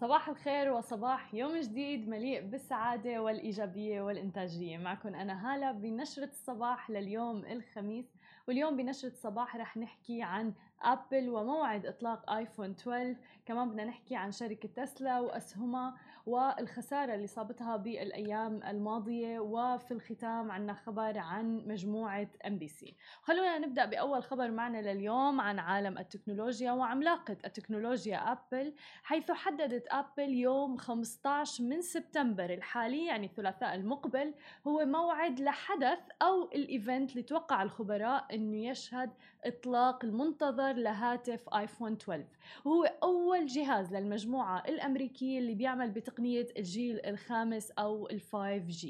صباح الخير وصباح يوم جديد مليء بالسعادة والإيجابية والإنتاجية. معكم أنا هالة بنشرة الصباح لليوم الخميس واليوم بنشرة الصباح رح نحكي عن ابل وموعد إطلاق ايفون 12 كمان بدنا نحكي عن شركة تسلا واسهمها والخسارة اللي صابتها بالأيام الماضية وفي الختام عنا خبر عن مجموعة MBC خلونا نبدأ بأول خبر معنا لليوم عن عالم التكنولوجيا وعملاقة التكنولوجيا أبل حيث حددت أبل يوم 15 من سبتمبر الحالي يعني الثلاثاء المقبل هو موعد لحدث أو ال event اللي توقع الخبراء إنه يشهد إطلاق المنتظر لهاتف آيفون 12 وهو أول جهاز للمجموعة الأمريكية اللي بيعمل بتقنيه الجيل الخامس أو ال 5G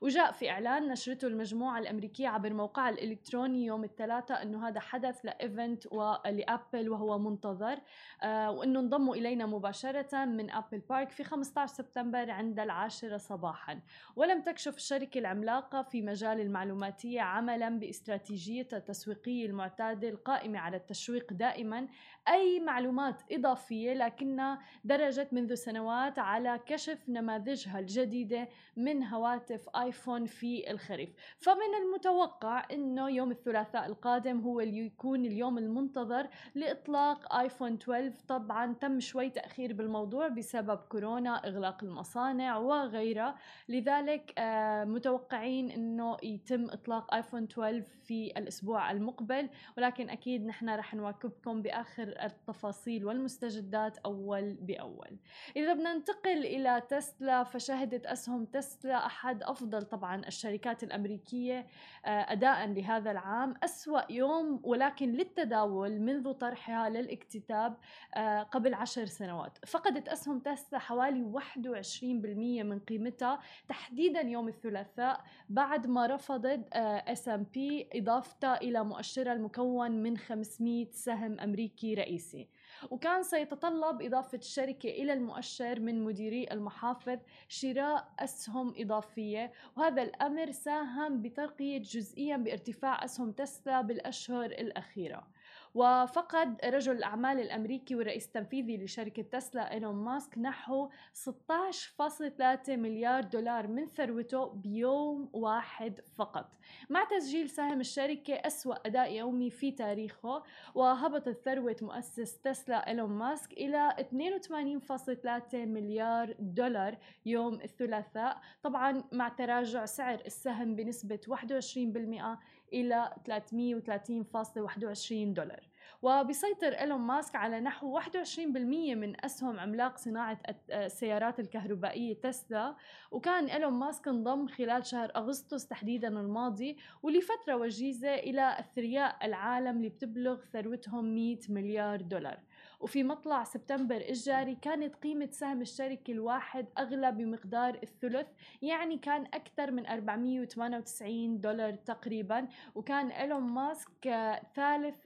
وجاء في إعلان نشرته المجموعة الأمريكية عبر موقعها الإلكتروني يوم الثلاثاء أنه هذا حدث ال event لأبل وهو منتظر آه وأنه انضموا إلينا مباشرة من أبل بارك في 15 سبتمبر عند العاشرة صباحا. ولم تكشف الشركة العملاقة في مجال المعلوماتية عملا باستراتيجيتها التسويقية المعتادة القائمة على التشويق دائما أي معلومات إضافية لكنها درجت منذ سنوات على كشف نماذجها الجديدة من هواتف آيفون في الخريف. فمن المتوقع أنه يوم الثلاثاء القادم هو اللي يكون اليوم المنتظر لإطلاق آيفون 12 طبعا تم شوي تأخير بالموضوع بسبب كورونا إغلاق المصانع وغيرها لذلك آه، متوقعين أنه يتم إطلاق آيفون 12 في الأسبوع المقبل. ولكن أكيد نحن رح نواكبكم بآخر التفاصيل والمستجدات أول بأول. إذا بدنا ننتقل إلى تسلا فشهدت أسهم تسلا أحد أفضل طبعا الشركات الأمريكية آه، أداء لهذا العام أسوأ يوم ولكن للتداول منذ طرحها للاكتتاب آه، قبل عشر سنوات. فقدت أسهم تسلا حوالي 21% من قيمتها تحديدا يوم الثلاثاء بعد ما رفضت S&P إضافتها إلى مؤشرها المكون من 500 سهم أمريكي رئيسي. وكان سيتطلب إضافة الشركة إلى المؤشر من مديري المحافظ شراء أسهم إضافية وهذا الأمر ساهم بترقية جزئيا بارتفاع أسهم تسلا بالأشهر الأخيرة. وفقد رجل الأعمال الأمريكي والرئيس التنفيذي لشركة تسلا إيلون ماسك نحو 16.3 مليار دولار من ثروته بيوم واحد فقط. مع تسجيل سهم الشركة أسوأ أداء يومي في تاريخه وهبطت ثروة مؤسس تسلا إيلون ماسك إلى 82.3 مليار دولار يوم الثلاثاء. طبعا مع تراجع سعر السهم بنسبة 21% إلى 330.21 دولار. وبيسيطر إيلون ماسك على نحو 21% من أسهم عملاق صناعة السيارات الكهربائية تسلا. وكان إيلون ماسك انضم خلال شهر أغسطس تحديدا الماضي ولفترة وجيزة إلى أثرياء العالم اللي بتبلغ ثروتهم 100 مليار دولار. وفي مطلع سبتمبر الجاري كانت قيمة سهم الشركة الواحد أغلى بمقدار الثلث يعني كان أكثر من 498 دولار تقريبا وكان إيلون ماسك ثالث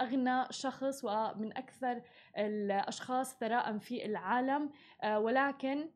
أغنى شخص ومن أكثر الأشخاص ثراء في العالم ولكن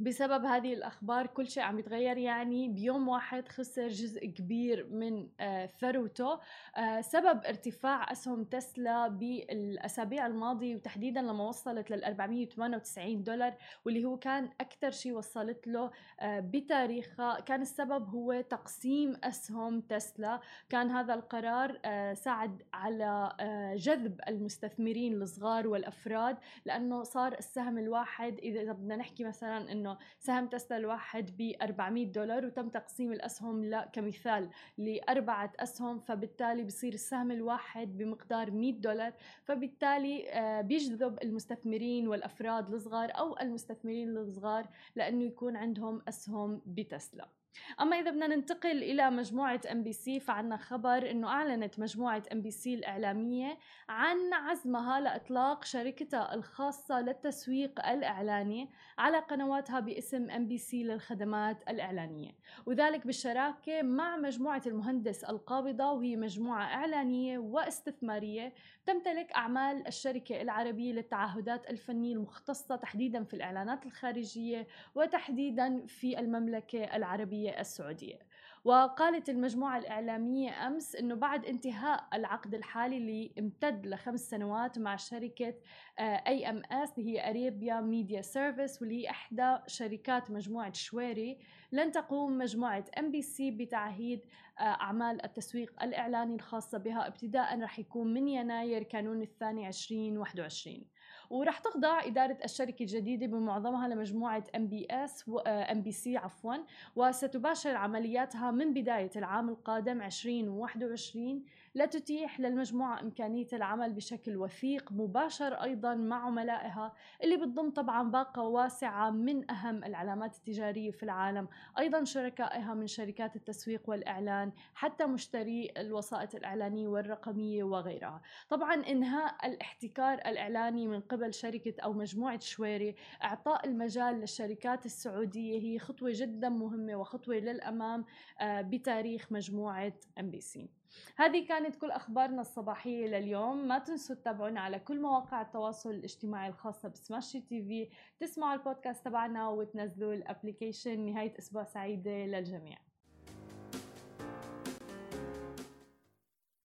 بسبب هذه الأخبار كل شيء عم يتغير يعني. بيوم واحد خسر جزء كبير من آه، ثروته آه، سبب ارتفاع أسهم تسلا بالأسابيع الماضية وتحديدا لما وصلت لل 498 دولار واللي هو كان أكثر شيء وصلت له آه، بتاريخها كان السبب هو تقسيم أسهم تسلا. كان هذا القرار ساعد على جذب المستثمرين الصغار والأفراد لأنه صار السهم الواحد إذا بدنا نحكي مثلا إنه إنه سهم تسلا الواحد ب 400 دولار وتم تقسيم الأسهم لا كمثال لأربعة أسهم فبالتالي بصير السهم الواحد بمقدار 100 دولار فبالتالي آه، بيجذب المستثمرين والأفراد الصغار أو المستثمرين الصغار لأنه يكون عندهم أسهم بتسلا. أما إذا بدنا ننتقل إلى مجموعة ام بي سي فعنا خبر إنه أعلنت مجموعة ام بي سي الإعلامية عن عزمها لإطلاق شركتها الخاصة للتسويق الإعلاني على قنواتها باسم ام بي سي للخدمات الإعلانية. وذلك بالشراكة مع مجموعة المهندس القابضة وهي مجموعة إعلانية واستثمارية تمتلك أعمال الشركة العربية للتعهدات الفنية المختصة تحديدا في الإعلانات الخارجية وتحديدا في المملكة العربية. السعودية وقالت المجموعة الإعلامية أمس أنه بعد انتهاء العقد الحالي اللي امتد لخمس سنوات مع شركة اي ام اس اللي هي Arabia Media Services واللي هي إحدى شركات مجموعة شويري. لن تقوم مجموعة ام بي سي بتعهيد آه، أعمال التسويق الإعلاني الخاصة بها. ابتداء رح يكون من يناير كانون الثاني 2021 ورح تخضع إدارة الشركة الجديدة بمعظمها لمجموعة ام بي اس ام بي سي عفوا وستباشر عملياتها من بداية العام القادم 2021 لتتيح للمجموعة إمكانية العمل بشكل وثيق مباشر أيضا مع عملائها اللي بتضم طبعا باقة واسعة من أهم العلامات التجارية في العالم. أيضا شركائها من شركات التسويق والإعلان حتى مشتري الوسائط الإعلانية والرقمية وغيرها. طبعا إنهاء الاحتكار الإعلاني من قبل شركة أو مجموعة شويري إعطاء المجال للشركات السعودية هي خطوة جدا مهمة وخطوة للأمام آه، بتاريخ مجموعة إم بي سي. هذه كانت كل أخبارنا الصباحية لليوم. ما تنسوا تتابعونا على كل مواقع التواصل الاجتماعي الخاصة بسماشي تي في. تسمعوا البودكاست تبعنا وتنزلوا الأبليكيشن. نهاية أسبوع سعيدة للجميع.